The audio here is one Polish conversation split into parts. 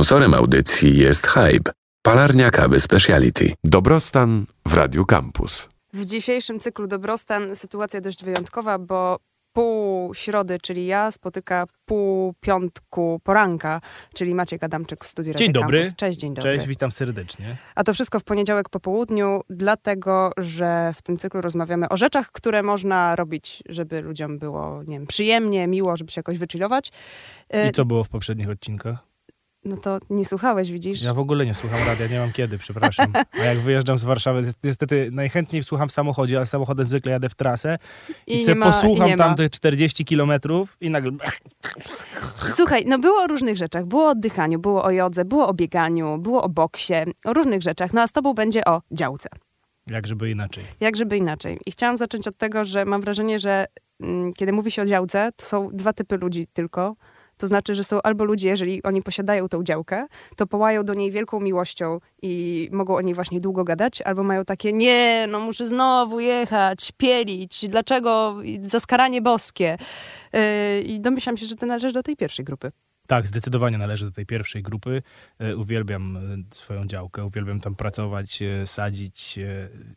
Sponsorem audycji jest Hype, palarnia kawy Speciality. Dobrostan w Radiu Campus. W dzisiejszym cyklu Dobrostan sytuacja dość wyjątkowa, bo pół środy, czyli ja, spotyka pół piątku poranka, czyli Maciek Adamczyk w studiu Dzień Radio dobry. Campus. Cześć, dzień dobry. Cześć, witam serdecznie. A to wszystko w poniedziałek po południu, dlatego, że w tym cyklu rozmawiamy o rzeczach, które można robić, żeby ludziom było, nie wiem, przyjemnie, miło, żeby się jakoś wychillować. I co było w poprzednich odcinkach? No to nie słuchałeś, widzisz? Ja w ogóle nie słucham radia, nie mam kiedy, przepraszam. A jak wyjeżdżam z Warszawy, ni- niestety najchętniej słucham w samochodzie, ale samochodem zwykle jadę w trasę i, sobie ma- posłucham i tam tych 40 kilometrów i nagle... Słuchaj, no było o różnych rzeczach. Było o oddychaniu, było o jodze, było o bieganiu, było o boksie, o różnych rzeczach. No a z tobą będzie o działce. Jak żeby inaczej. Jak żeby inaczej. I chciałam zacząć od tego, że mam wrażenie, że mm, kiedy mówi się o działce, to są dwa typy ludzi tylko. To znaczy, że są albo ludzie, jeżeli oni posiadają tą działkę, to połają do niej wielką miłością i mogą o niej właśnie długo gadać, albo mają takie, nie, no muszę znowu jechać, pielić, dlaczego, zaskaranie boskie. Yy, I domyślam się, że ty należysz do tej pierwszej grupy. Tak, zdecydowanie należę do tej pierwszej grupy. E, Uwielbiam e, swoją działkę, uwielbiam tam pracować, e, sadzić,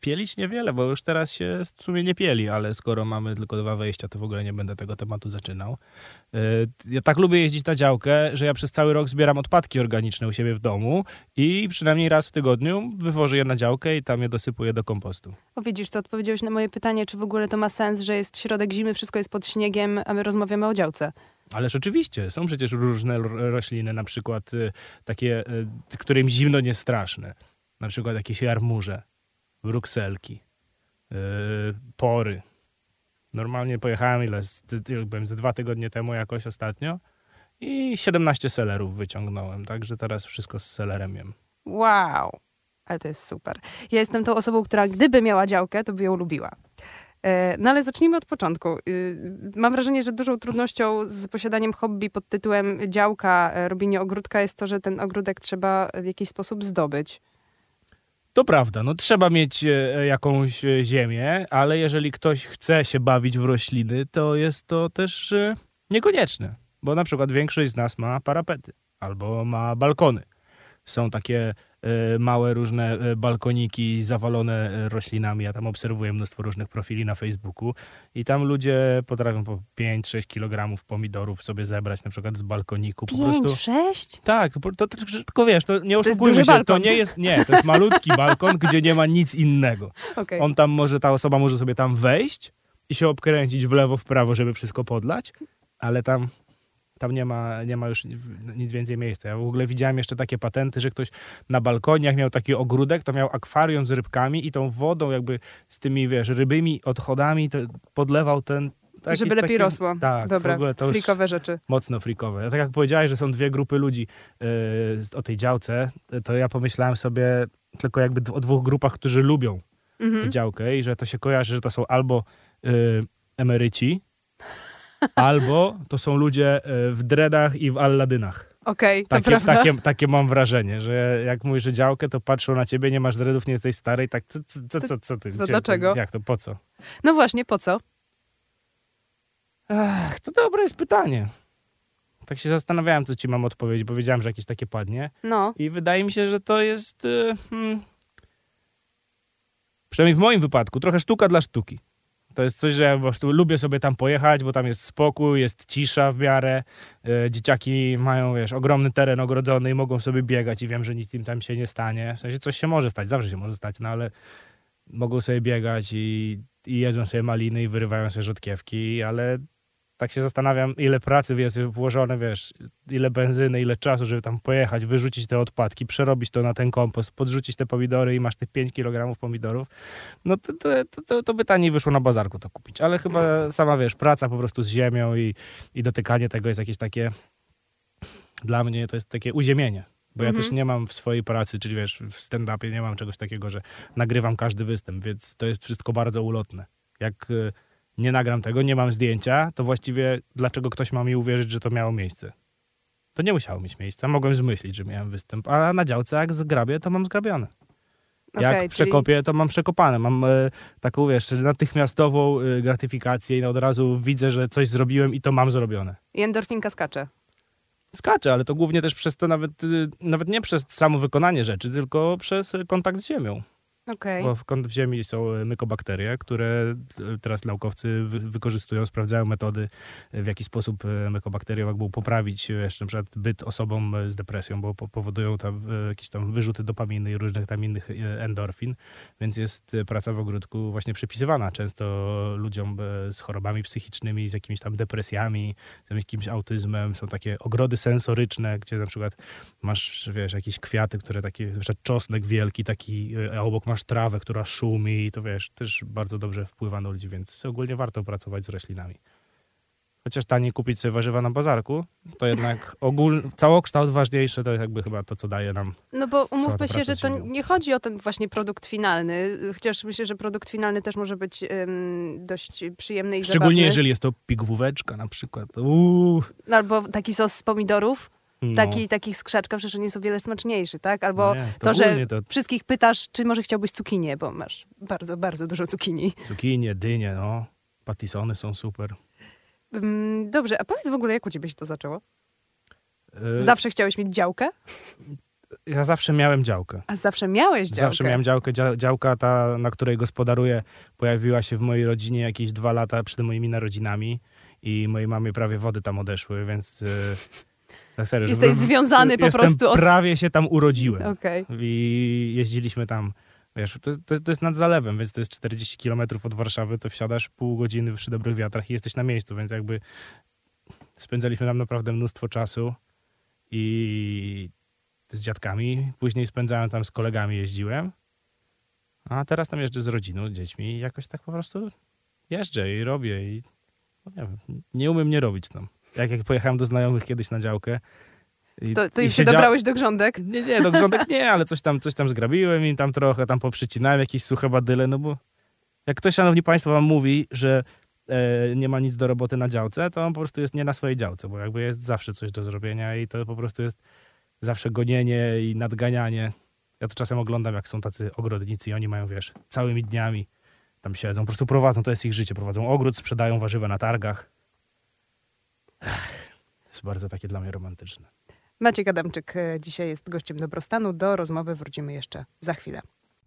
pielić niewiele, bo już teraz się w sumie nie pieli, ale skoro mamy tylko dwa wejścia, to w ogóle nie będę tego tematu zaczynał. Ja tak lubię jeździć na działkę, że ja przez cały rok zbieram odpadki organiczne u siebie w domu i przynajmniej raz w tygodniu wywożę je na działkę i tam je dosypuję do kompostu. O widzisz, to odpowiedziałeś na moje pytanie, czy w ogóle to ma sens, że jest środek zimy, wszystko jest pod śniegiem, a my rozmawiamy o działce. Ależ oczywiście, są przecież różne ro- rośliny, na przykład y, takie, y, którym zimno nie straszne. Na przykład jakieś jarmuże, brukselki, y, pory. Normalnie pojechałem ile, ile byłem, ze dwa tygodnie temu jakoś ostatnio i 17 selerów wyciągnąłem, także teraz wszystko z selerem jem. Wow, ale to jest super. Ja jestem tą osobą, która gdyby miała działkę, to by ją lubiła. E, No ale zacznijmy od początku. Y, Mam wrażenie, że dużą trudnością z posiadaniem hobby pod tytułem działka, e, robienie ogródka jest to, że ten ogródek trzeba w jakiś sposób zdobyć. To prawda, no trzeba mieć e, jakąś ziemię, ale jeżeli ktoś chce się bawić w rośliny, to jest to też niekonieczne, bo na przykład większość z nas ma parapety albo ma balkony. Są takie e, małe różne e, balkoniki zawalone e, roślinami. Ja tam obserwuję mnóstwo różnych profili na Facebooku i tam ludzie potrafią po 5-6 kg pomidorów sobie zebrać na przykład z balkoniku. Po prostu Pięć, sześć? tak, po- to, to, tylko wiesz, to nie oszukujmy duży się, to balkon. nie jest, nie, to jest malutki balkon, gdzie nie ma nic innego. Okej. On tam może, ta osoba może sobie tam wejść i się obkręcić w lewo, w prawo, żeby wszystko podlać, ale tam, tam nie, ma, nie ma już nic więcej miejsca. Ja w ogóle widziałem jeszcze takie patenty, że ktoś na balkonie, jak miał taki ogródek, to miał akwarium z rybkami i tą wodą jakby z tymi, wiesz, rybymi odchodami to podlewał ten... jakieś Żeby lepiej rosło. Tak, Dobra, w ogóle to już frikowe rzeczy. mocno frikowe. Tak jak powiedziałeś, że są dwie grupy ludzi yy, o tej działce, to ja pomyślałem sobie tylko jakby o dwóch grupach, którzy lubią tę Mhm. działkę i że to się kojarzy, że to są albo yy, emeryci, albo to są ludzie yy, w dreadach i w alladynach. Okej, to Takie, takie, takie mam wrażenie, że jak mówisz, że działkę, to patrzą na ciebie, nie masz dreadów, nie jesteś stary i tak co, co, co, co, co ty? Gdzie- dlaczego? Jak to, po co? No właśnie, po co? Ach, to dobre jest pytanie. Tak się zastanawiałem, co ci mam odpowiedzieć, bo wiedziałem, że jakieś takie padnie. No, I wydaje mi się, że to jest. y, Hmm, przynajmniej w moim wypadku, trochę sztuka dla sztuki. To jest coś, że ja po prostu lubię sobie tam pojechać, bo tam jest spokój, jest cisza w miarę. Y, dzieciaki mają, wiesz, ogromny teren ogrodzony i mogą sobie biegać i wiem, że nic im tam się nie stanie. W sensie coś się może stać, zawsze się może stać, no ale mogą sobie biegać i, i jedzą sobie maliny i wyrywają sobie rzodkiewki, ale tak się zastanawiam, ile pracy jest włożone, wiesz, ile benzyny, ile czasu, żeby tam pojechać, wyrzucić te odpadki, przerobić to na ten kompost, podrzucić te pomidory i masz tych 5 kg pomidorów, no to, to, to, to, by taniej wyszło na bazarku to kupić. Ale chyba sama, wiesz, praca po prostu z ziemią i, i dotykanie tego jest jakieś takie, dla mnie to jest takie uziemienie. Bo ja Mhm. też nie mam w swojej pracy, czyli wiesz, w stand-upie nie mam czegoś takiego, że nagrywam każdy występ, więc to jest wszystko bardzo ulotne. Jak y, nie nagram tego, nie mam zdjęcia, to właściwie dlaczego ktoś ma mi uwierzyć, że to miało miejsce? To nie musiało mieć miejsca. Mogłem zmyślić, że miałem występ. A na działce jak zgrabię, to mam zgrabione. Jak przekopię, to mam przekopane. Mam e, taką, wiesz, natychmiastową e, gratyfikację i od razu widzę, że coś zrobiłem i to mam zrobione. I endorfinka skacze. Skacze, ale to głównie też przez to nawet, y, nawet nie przez samo wykonanie rzeczy, tylko przez y, kontakt z ziemią. Okej. Bo w, ziemi są y, mykobakterie, które y, teraz naukowcy wy, wykorzystują, sprawdzają metody, y, w jaki sposób mykobakterie mogą poprawić jeszcze na byt osobom z depresją, bo po, powodują tam jakieś tam wyrzuty dopaminy i różnych tam innych endorfin, więc jest praca w ogródku właśnie przepisywana często ludziom z chorobami psychicznymi, z jakimiś tam depresjami, z jakimś autyzmem. Są takie ogrody sensoryczne, gdzie na przykład masz, wiesz, jakieś kwiaty, które takie, na przykład czosnek wielki taki, a obok masz trawę, która szumi i to wiesz, też bardzo dobrze wpływa na ludzi, więc ogólnie warto pracować z roślinami. Chociaż taniej kupić sobie warzywa na bazarku, to jednak ogól, całokształt ważniejszy to jakby chyba to, co daje nam. No bo umówmy się, że to nie chodzi o ten właśnie produkt finalny, chociaż myślę, że produkt finalny też może być ym, dość przyjemny i Szczególnie zabawny. jeżeli jest to pigwóweczka na przykład. Uuu, No, Albo taki sos z pomidorów. Taki, taki z krzaczka, przecież on jest o wiele smaczniejszy, tak? Albo No jest, to, że to wszystkich pytasz, czy może chciałbyś cukinię, bo masz bardzo, bardzo dużo cukinii. cukinie, dynie, no. Patisony są super. Ym, Dobrze, a powiedz w ogóle, jak u ciebie się to zaczęło? Y, Zawsze chciałeś mieć działkę? Ja zawsze miałem działkę. A zawsze miałeś działkę? Zawsze miałem działkę. Dzia- działka ta, na której gospodaruję, pojawiła się w mojej rodzinie jakieś dwa lata przed moimi narodzinami i mojej mamie prawie wody tam odeszły, więc yy, tak serio. Jesteś żeby- związany po prostu od... prawie się tam urodziłem. Okej. I jeździliśmy tam, wiesz, to, to, to jest nad zalewem, więc to jest 40 kilometrów od Warszawy, to wsiadasz pół godziny przy dobrych wiatrach i jesteś na miejscu, więc jakby spędzaliśmy tam naprawdę mnóstwo czasu i z dziadkami. Później spędzałem tam z kolegami, jeździłem. A teraz tam jeżdżę z rodziną, z dziećmi i jakoś tak po prostu jeżdżę i robię i no nie, wiem, nie umiem nie robić tam. Jak, jak pojechałem do znajomych kiedyś na działkę. i- To, to im się siedzia- dobrałeś do grządek? nie, nie, do grządek nie, ale coś tam, coś tam zgrabiłem i tam trochę tam poprzycinałem jakieś suche badyle, no bo jak ktoś, szanowni państwo, wam mówi, że e, nie ma nic do roboty na działce, to on po prostu jest nie na swojej działce, bo jakby jest zawsze coś do zrobienia i to po prostu jest zawsze gonienie i nadganianie. Ja to czasem oglądam, jak są tacy ogrodnicy i oni mają, wiesz, całymi dniami tam siedzą, po prostu prowadzą, to jest ich życie, prowadzą ogród, sprzedają warzywa na targach. Jest bardzo takie dla mnie romantyczne. Maciek Adamczyk e, dzisiaj jest gościem Dobrostanu. Do rozmowy wrócimy jeszcze za chwilę.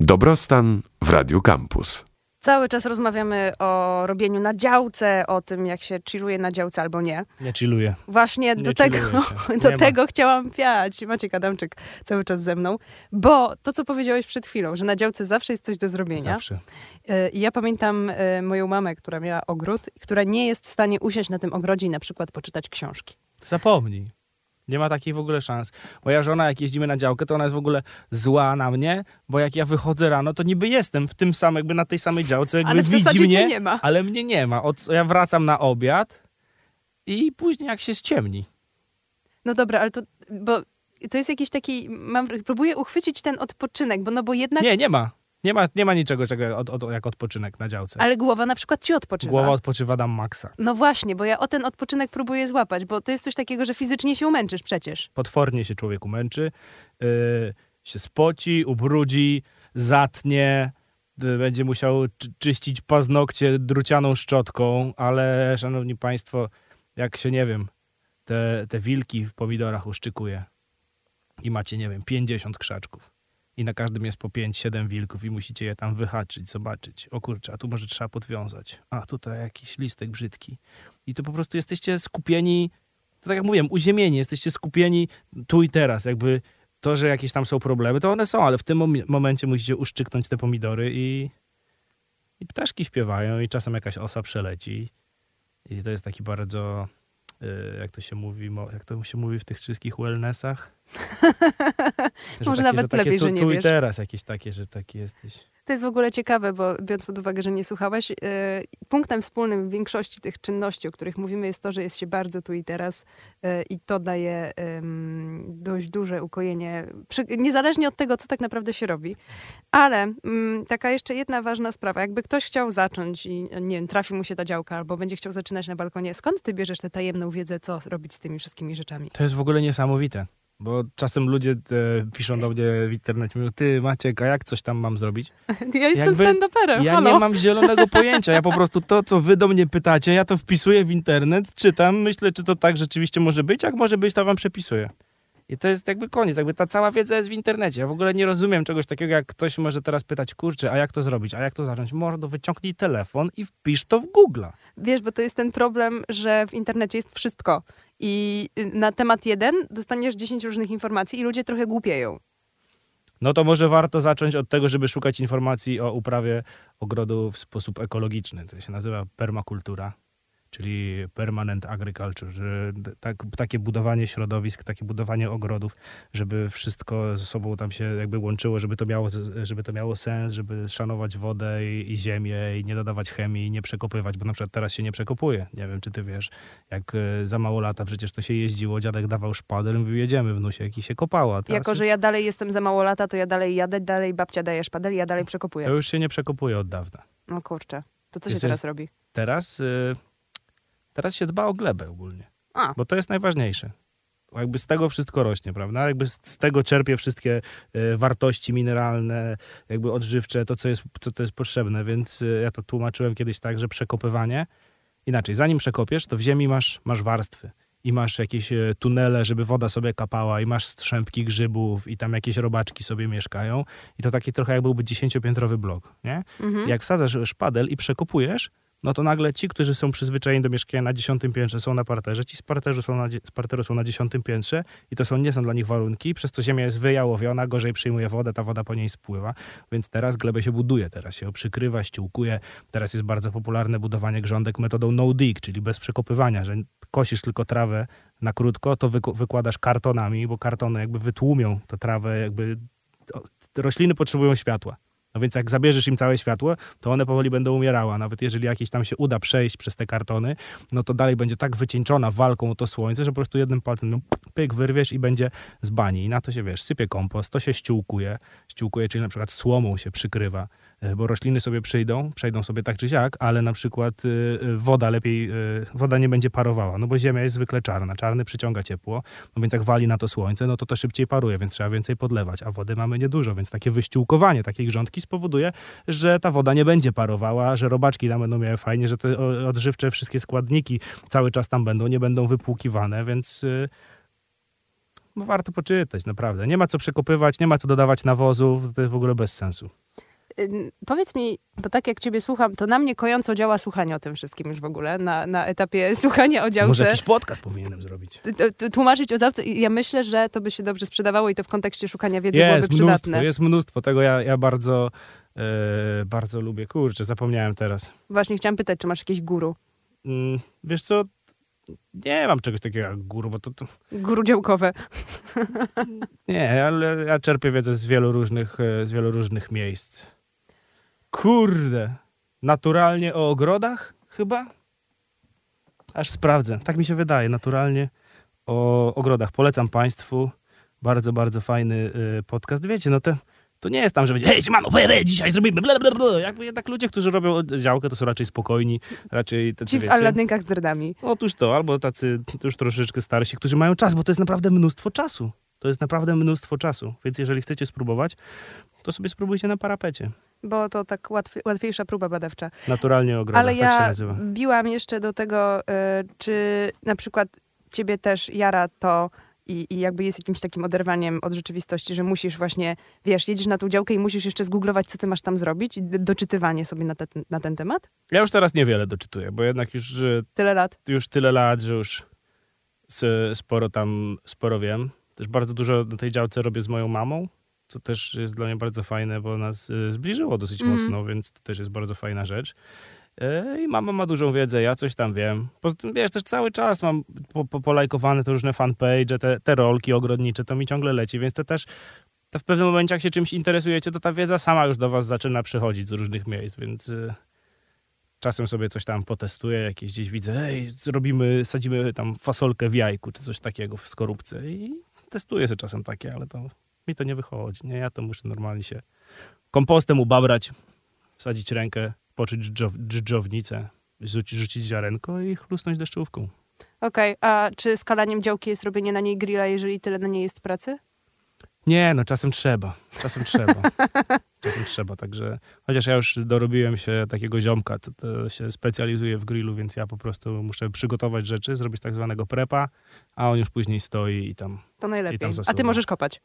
Dobrostan w Radiu Campus. Cały czas rozmawiamy o robieniu na działce, o tym, jak się chilluje na działce albo nie. Nie chilluję. Właśnie Nie do tego, do ma. tego chciałam piać. Maciek Adamczyk cały czas ze mną. Bo to, co powiedziałeś przed chwilą, że na działce zawsze jest coś do zrobienia. Zawsze. E, I ja pamiętam e, moją mamę, która miała ogród, która nie jest w stanie usiąść na tym ogrodzie i na przykład poczytać książki. Zapomnij. Nie ma takiej w ogóle szans. Moja żona, jak jeździmy na działkę, to ona jest w ogóle zła na mnie, bo jak ja wychodzę rano, to niby jestem w tym samym, jakby na tej samej działce, jakby Ale w widzi mnie, nie ma. ale mnie nie ma. Od, ja wracam na obiad i później jak się ściemni. No dobra, ale to, bo to jest jakiś taki, mam, próbuję uchwycić ten odpoczynek, bo no bo jednak, Nie, nie ma. Nie ma, nie ma niczego czego od, od, jak odpoczynek na działce. ale głowa na przykład ci odpoczywa. Głowa odpoczywa dam maksa. No właśnie, bo ja o ten odpoczynek próbuję złapać, bo to jest coś takiego, że fizycznie się umęczysz przecież. Potwornie się człowiek umęczy, yy, się spoci, ubrudzi, zatnie, y, będzie musiał czy- czyścić paznokcie drucianą szczotką, ale szanowni państwo, jak się, nie wiem, te, te wilki w pomidorach uszczykuje i macie, nie wiem, 50 krzaczków i na każdym jest po 5-7 wilków i musicie je tam wyhaczyć, zobaczyć. O kurczę, a tu może trzeba podwiązać. A tutaj jakiś listek brzydki. I to po prostu jesteście skupieni, to tak jak mówiłem, uziemieni, jesteście skupieni tu i teraz. Jakby to, że jakieś tam są problemy, to one są, ale w tym mom- momencie musicie uszczyknąć te pomidory i, i ptaszki śpiewają i czasem jakaś osa przeleci. I to jest taki bardzo, y, jak to się mówi, jak to się mówi w tych wszystkich wellnessach? Że Może nawet takie lepiej, tu, że nie tu i wiesz. teraz jakieś takie, że taki jesteś. To jest w ogóle ciekawe, bo biorąc pod uwagę, że nie słuchałeś, yy, punktem wspólnym większości tych czynności, o których mówimy, jest to, że jest się bardzo tu i teraz yy, i to daje ym, dość duże ukojenie, przy, niezależnie od tego, co tak naprawdę się robi. Ale ym, taka jeszcze jedna ważna sprawa. Jakby ktoś chciał zacząć i nie wiem, trafi mu się ta działka albo będzie chciał zaczynać na balkonie, skąd ty bierzesz tę tajemną wiedzę, co robić z tymi wszystkimi rzeczami? To jest w ogóle niesamowite, Bo czasem ludzie e, piszą do mnie w internecie, mówią, ty Maciek, a jak coś tam mam zrobić? Ja jestem Jakby- stand-uperem, Ja halo. nie mam zielonego pojęcia. Ja po prostu to, co wy do mnie pytacie, ja to wpisuję w internet, czytam, myślę, czy to tak rzeczywiście może być, jak może być, to wam przepisuję. I to jest jakby koniec, jakby ta cała wiedza jest w internecie. Ja w ogóle nie rozumiem czegoś takiego, jak ktoś może teraz pytać, kurczę, a jak to zrobić, a jak to zacząć? Mordo, wyciągnij telefon i wpisz to w Google'a. Wiesz, bo to jest ten problem, że w internecie jest wszystko. I y, na temat jeden dostaniesz 10 różnych informacji i ludzie trochę głupieją. No to może warto zacząć od tego, żeby szukać informacji o uprawie ogrodu w sposób ekologiczny. To się nazywa permakultura, czyli permanent agriculture, tak, takie budowanie środowisk, takie budowanie ogrodów, żeby wszystko ze sobą tam się jakby łączyło, żeby to miało, żeby to miało sens, żeby szanować wodę i, i ziemię i nie dodawać chemii, nie przekopywać, bo na przykład teraz się nie przekopuje. Nie wiem, czy ty wiesz, jak e, za mało lata przecież to się jeździło, dziadek dawał szpadel, mówił jedziemy wnusie, i się kopało. a teraz jako, już- że ja dalej jestem za mało lata, to ja dalej jadę, dalej babcia daje szpadel, ja dalej przekopuję. To już się nie przekopuje od dawna. No kurczę, to co się teraz robi? Teraz, y, teraz się dba o glebę ogólnie, A, bo to jest najważniejsze. Jakby z tego wszystko rośnie, prawda? Jakby z, tego czerpie wszystkie y, wartości mineralne, jakby odżywcze, to co jest, co to jest potrzebne. Więc y, ja to tłumaczyłem kiedyś tak, że przekopywanie, inaczej, zanim przekopiesz, to w ziemi masz, masz warstwy. I masz jakieś y, tunele, żeby woda sobie kapała, i masz strzępki grzybów, i tam jakieś robaczki sobie mieszkają. I to taki trochę jak byłby dziesięciopiętrowy blok, nie? mhm. Jak wsadzasz szpadel i przekopujesz, no to nagle ci, którzy są przyzwyczajeni do mieszkania na dziesiątym piętrze są na parterze, ci z parteru są na, z parteru są na dziesiątym piętrze i to są, nie są dla nich warunki, przez co ziemia jest wyjałowiona, gorzej przyjmuje wodę, ta woda po niej spływa, więc teraz glebę się buduje, teraz się przykrywa, ściółkuje, teraz jest bardzo popularne budowanie grządek metodą no-dig, czyli bez przekopywania, że kosisz tylko trawę na krótko, to wyku- wykładasz kartonami, bo kartony jakby wytłumią tę trawę, jakby rośliny potrzebują światła. No więc jak zabierzesz im całe światło, to one powoli będą umierały. Nawet jeżeli jakieś tam się uda przejść przez te kartony, no to dalej będzie tak wycieńczona walką o to słońce, że po prostu jednym palcem no, pyk wyrwiesz i będzie z bani. I na to się, wiesz, sypie kompost, to się ściółkuje. Ściółkuje, czyli na przykład słomą się przykrywa, bo rośliny sobie przyjdą, przejdą sobie tak czy siak, ale na przykład y, woda lepiej, y, woda nie będzie parowała, no bo ziemia jest zwykle czarna. Czarny przyciąga ciepło, no więc jak wali na to słońce, no to to szybciej paruje, więc trzeba więcej podlewać, a wody mamy niedużo, więc takie wyściółkowanie takiej grządki spowoduje, że ta woda nie będzie parowała, że robaczki tam będą miały fajnie, że te odżywcze wszystkie składniki cały czas tam będą, nie będą wypłukiwane, więc no warto poczytać, naprawdę. Nie ma co przekopywać, nie ma co dodawać nawozów, to jest w ogóle bez sensu. Powiedz mi, bo tak jak ciebie słucham, to na mnie kojąco działa słuchanie o tym wszystkim już w ogóle, na, na etapie słuchania o Może działce. jakiś podcast powinienem zrobić. Tłumaczyć o działce ja myślę, że to by się dobrze sprzedawało i to w kontekście szukania wiedzy Jest byłoby mnóstwo, przydatne. jest mnóstwo. Tego ja, ja bardzo, e, bardzo lubię. Kurczę, zapomniałem teraz. Właśnie chciałam pytać, czy masz jakieś guru? Mm, wiesz co, nie mam czegoś takiego jak guru, bo to, to Guru działkowe. nie, ale ja czerpię wiedzę z wielu różnych, e, z wielu różnych miejsc. Kurde, naturalnie o ogrodach chyba? Aż sprawdzę. Tak mi się wydaje, naturalnie o ogrodach. Polecam Państwu. Bardzo, bardzo fajny y, podcast. Wiecie, no to, to nie jest tam, że będzie hej, siemano, pojedy, dzisiaj zrobimy bla, bla, bla. Jakby jednak ludzie, którzy robią działkę, to są raczej spokojni, raczej tacy, Ci w Aladynkach z drdami. Otóż to, albo tacy już troszeczkę starsi, którzy mają czas, bo to jest naprawdę mnóstwo czasu. To jest naprawdę mnóstwo czasu. Więc jeżeli chcecie spróbować, to sobie spróbujcie na parapecie. Bo to tak łatwiejsza próba badawcza. Naturalnie ogrodach, Ale tak się ja nazywa. biłam jeszcze do tego, y, czy na przykład ciebie też jara to i, i jakby jest jakimś takim oderwaniem od rzeczywistości, że musisz właśnie, wiesz, jedziesz na tą działkę i musisz jeszcze zgooglować, co ty masz tam zrobić i doczytywanie sobie na, te, na ten temat? Ja już teraz niewiele doczytuję, bo jednak już, e, Tyle lat. już tyle lat, że już sporo tam, sporo wiem. Też bardzo dużo na tej działce robię z moją mamą, co też jest dla mnie bardzo fajne, bo nas e, zbliżyło dosyć Mhm. mocno, więc to też jest bardzo fajna rzecz. E, I mama ma dużą wiedzę, ja coś tam wiem. Poza tym, wiesz, też cały czas mam po, po, polajkowane te różne fanpage, te, te rolki ogrodnicze, to mi ciągle leci, więc to też to w pewnym momencie, jak się czymś interesujecie, to ta wiedza sama już do was zaczyna przychodzić z różnych miejsc, więc e, czasem sobie coś tam potestuję, jakieś gdzieś widzę, hej, zrobimy, sadzimy tam fasolkę w jajku, czy coś takiego w skorupce i testuję sobie czasem takie, ale to mi to nie wychodzi, nie? Ja to muszę normalnie się kompostem ubabrać, wsadzić rękę, poczuć dżdżow, dżdżownicę, rzucić, rzucić ziarenko i chlusnąć deszczówką. Okej, a czy skalaniem działki jest robienie na niej grilla, jeżeli tyle na niej jest pracy? Nie, no czasem trzeba. Czasem trzeba. czasem trzeba, także... Chociaż ja już dorobiłem się takiego ziomka, co to się specjalizuje w grillu, więc ja po prostu muszę przygotować rzeczy, zrobić tak zwanego prepa, a on już później stoi i tam... To najlepiej. tam A ty możesz kopać.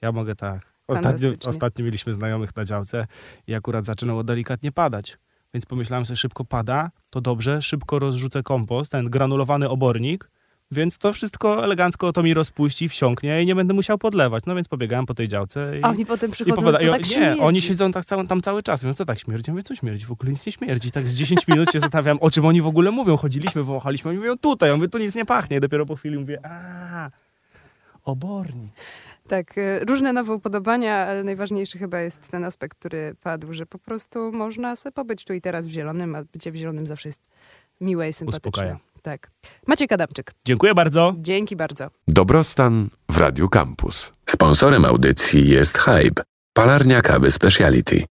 Ja mogę tak. Ostatnio, ostatnio mieliśmy znajomych na działce i akurat zaczynało delikatnie padać. Więc pomyślałem sobie, szybko pada, to dobrze, szybko rozrzucę kompost, ten granulowany obornik, więc to wszystko elegancko to mi rozpuści, wsiąknie i nie będę musiał podlewać. No więc pobiegałem po tej działce i... A oni potem I przychodzą, popada- co i tak nie, oni siedzą tak tam cały czas. Mówią, co tak śmierdzi? Mówię, co śmierdzi? W ogóle nic nie śmierdzi. Tak z 10 minut się zastanawiam, o czym oni w ogóle mówią. Chodziliśmy, wąchaliśmy, oni mówią tutaj. Ja mówię, tu nic nie pachnie. I dopiero po chwili mówię, a obornik. Tak, y, różne nowe upodobania, ale najważniejszy chyba jest ten aspekt, który padł, że po prostu można sobie pobyć tu i teraz w zielonym, a bycie w zielonym zawsze jest miłe i sympatyczne. Uspokaja. Tak. Maciej Kadamczyk, Dziękuję bardzo. dzięki bardzo. Dobrostan w Radiu Campus. Sponsorem audycji jest Hype, palarnia kawy Speciality.